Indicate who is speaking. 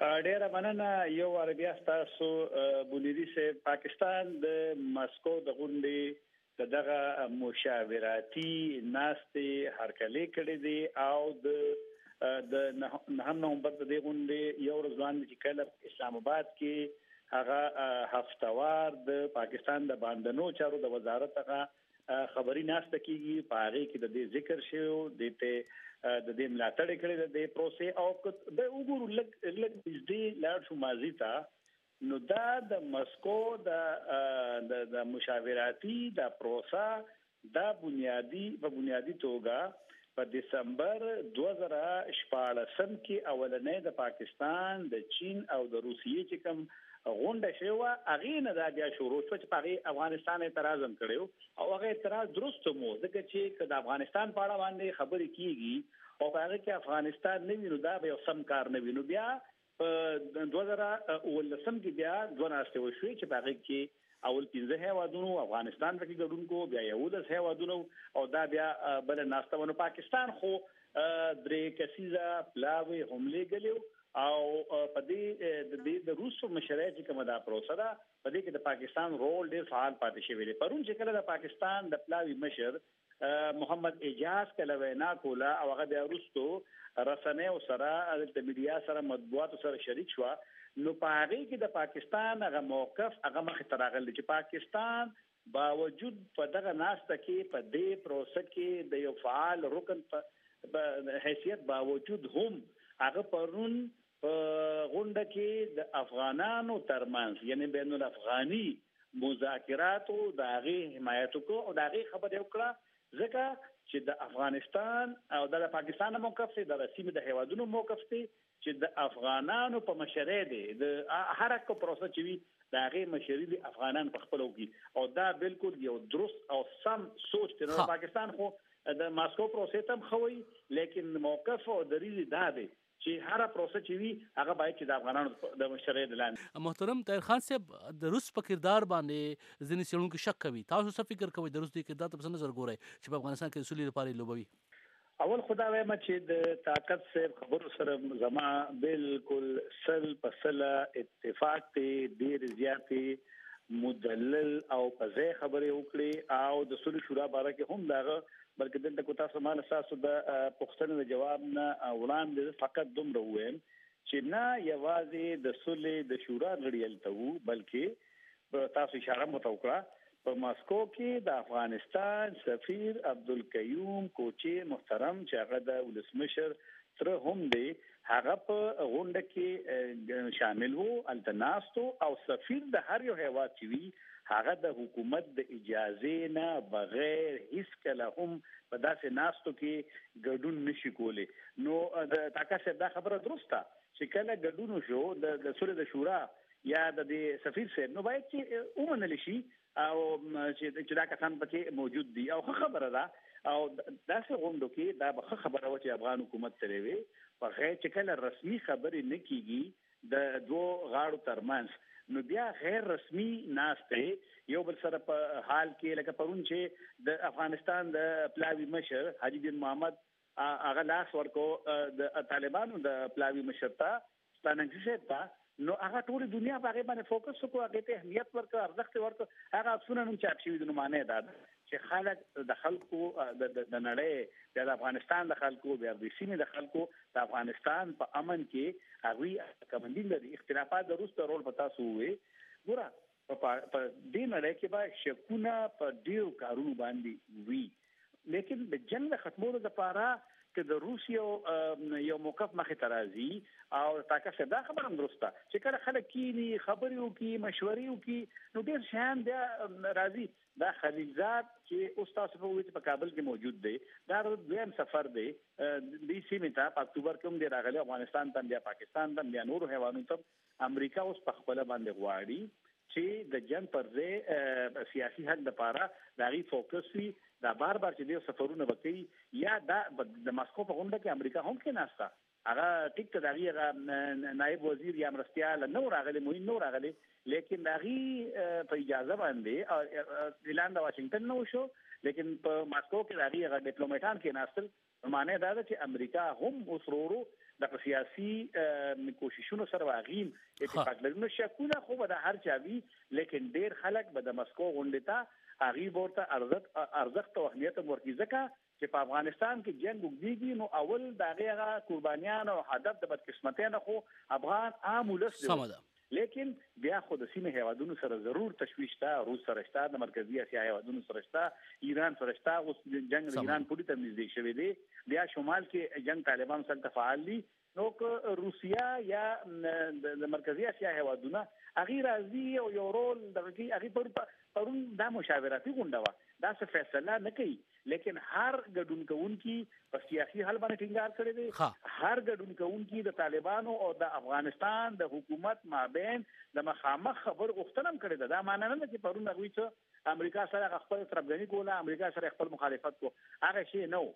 Speaker 1: ډیره مننه یو وار بیا تاسو بونیری سه پاکستان د مسکو د غونډې دغه مشاوراتي ناستې هرکلې کړې دي او د د نهم نومبر د دې غونډې یو ورځ وړاندې چې کله اسلام آباد کې هغه هفتوار د پاکستان د باندنو چارو د وزارت هغه خبري ناشته کیږي په هغه کې د دې ذکر شوی د ته د دې ملاتړ کړي د دې پروسې او د وګورو لګ لګ نږدې لاړ شو مازی ته نو دا د مسکو د د مشاوراتي د پروسه دا بنیادی په بنیادی توګه په دسمبر دوه زره شپاړسم کې اولنۍ د پاکستان، د چین او د روسیې چې کوم غونډه شوې وه هغې نه دا بیا شروع شوه چې په هغې افغانستان اعتراض هم کړی و او هغه اعتراض درست هم و ځکه چې که د افغانستان په اړه باندې خبرې کیږي او په هغه کې افغانستان نه وي نو دا به یو سم کار نه وي نو بیا په 2019 کې بیا دوه ناستې وشوې چې په هغه کې اول 15 هیوادونو افغانستان پکې ګډون کو بیا یو لس هیوادونو او دا بیا بل ناسته ونه پاکستان خو درې کسیزه پلاوی حمله غلیو او په دې د دې د روسو مشرۍ چې کومه دا پروسه ده په دې کې د پاکستان رول ډیر فعال پاتې شوی دی پرون چې کله د پاکستان د پلاوی مشر محمد اعجاز کله وینا کوله او هغه بیا وروسته رسنیو سره د میډیا سره مطبوعاتو سره شریک شو نو په هغه کې د پاکستان هغه موقف هغه مخ ته راغلی چې پاکستان باوجود په دغه ناسته کې په دې پروسه کې د یو فعال رکن په حیثیت باوجود هم هغه پرون په غونډه کې د افغانانو ترمنځ یعنې بین الافغاني مذاکراتو د هغې حمایت وکړ او د هغې خبره یې وکړه ځکه چې د افغانستان او د پاکستان موقف دی د سیمې د هیوادونو موقف دی چې د افغانانو په مشرۍ دی د هر حق پروسه چې وي د هغه مشري دي افغانان په خپل وګي او دا بالکل یو درست او سم سوچ دی نو پاکستان خو د ماسکو پروسې تم خوي لیکن موقف او دریز دا دی چې هره پروسه چې وي هغه باید چې د افغانانو د مشرۍ د لاندې
Speaker 2: محترم طاهر خان صاحب د روس په کردار باندې ځینې څېړونکي شک کوي تاسو څه فکر کوئ د روس دې کردار ته په څه نظر ګورئ چې په افغانستان کې د سولې لپاره لوبوي
Speaker 1: اول خدا وایم چې د طاقت صاحب خبرو سره زما بالکل سل په سل اتفاق دی ډیر زیاتې مدلل او په ځای خبرې وکړي او د سولې شورا باره کې هم داغه بلکې دلته کو تاسو مال تاسو د پښتنو د جواب نه وړاندې فقط دومره ویم چې نه یوازې د سولې د شورا غړي الته وو بلکې تاسو اشاره مو توکړه په ماسکو کې د افغانستان سفیر عبدالقیوم کوچی محترم چې هغه د ولسمشر تره هم دی هغه په غونډه کې شامل وو التناستو او سفیر د هر یو هیواد چې وی هغه د حکومت د اجازه نه بغیر هیڅ کله هم په داسې ناستو کې ګډون نشي کولی نو د تاکا صاحب دا خبره درسته چې کله ګډون شو د سولې د شورا یا د دې سفیر صاحب نو باید چې ومنل شي او چې دا کسان پکې موجود دي او ښه خبره ده او داسې غونډو کې دا به ښه خبره و چې افغان حکومت ترې وي په غیر چې کله رسمي خبرې نه کیږي د دوو غاړو ترمنځ نو بیا غیر رسمي ناشته یو بل سره په حال کې لکه پرون چې د افغانستان د پلاوی مشر حاجی دین محمد هغه لاس ورکو د طالبانو د پلاوی مشر ته ستانکزی صاحب ته نو هغه ټول دنیا په هغه باندې فوکس وکړو هغه ته اهمیت ورکړو ارزښت ورکړو هغه عکسونه نن چاپ شوي دي نو معنی دا ده چې خلک د خلکو د د نړۍ د افغانستان د خلکو بیا د سیمې د خلکو د افغانستان په امن کې هغه کمندین لري اختلافات د روس ترول پتا سو وي ګوره په په دې نړۍ کې به شکونه په ډیرو کارونو باندې وي لیکن د جنگ د ختمولو لپاره چې د روسیو یو موقف مخه ترازی او تاکه صدا خبره هم درسته چې کله خلک کینی خبرې وکي مشورې وکي نو ډیر شیان بیا راځي دا خلیلزاد چې اوس تاسو په ویت په کابل کې موجود دی دا دویم سفر دی د سیمې ته په اکتوبر کې هم دی راغلی افغانستان ته بیا پاکستان ته بیا نورو حیوانو ته امریکا اوس په خپل باندې غواړي چې د جنگ پر ځای سیاسي حل لپاره د غي فوکس وي دا بار بار چې د سفرونه وکړي یا دا د مسکو په غونډه کې امریکا هم کې ناشته هغه ټیک ته دغه هغه نائب وزیر یا مرستيال نو راغلي مو نو راغلي لیکن دغه په اجازه باندې اعلان د واشنگټن نو شو لیکن په مسکو کې دغه هغه ډیپلوماټان کې ناستل نو معنی دا ده چې امریکا هم اوس ورو ورو دغه سیاسي کوششونو سره واغیم اتفاق لري نو شکونه خو به د هر چا وي لیکن ډیر خلک به د مسکو غونډې ته هغه ورته ارزښت ارزښت او اهمیت ورکړي ځکه چې په افغانستان کې جنگ وګړيږي نو اول دا غیغه قربانیان او هدف د بدقسمتۍ نه خو افغان عام ولس
Speaker 2: دی
Speaker 1: لیکن بیا خو د سیمې هیوادونو سره ضرور تشویش شته، روس سره شته، د مرکزي اسیا هیوادونو سره شته، ایران سره شته، اوس جنګ د ایران پولې ته نږدې شوی دی، بیا شمال کې جنګ طالبانو سره هلته فعال دي، نو که روسیه یا د مرکزي اسیا هیوادونه هغوی راځي او یو رول دغه کوي، هغوی پرون دا مشاورتي غونډه وه، دا څه فیصله نه کوي، لیکن هر ګډون کوونکی په سیاسي حل باندې ټینګار کړی دی هر ګډون کوونکی د طالبانو او د افغانستان د حکومت مابین د مخامخ خبر غوښتنه کړې ده دا معنی نه ده چې پرون غوي څه امریکا سره خپل تربګنی کوله امریکا سره خپل مخالفت کو هغه شی نه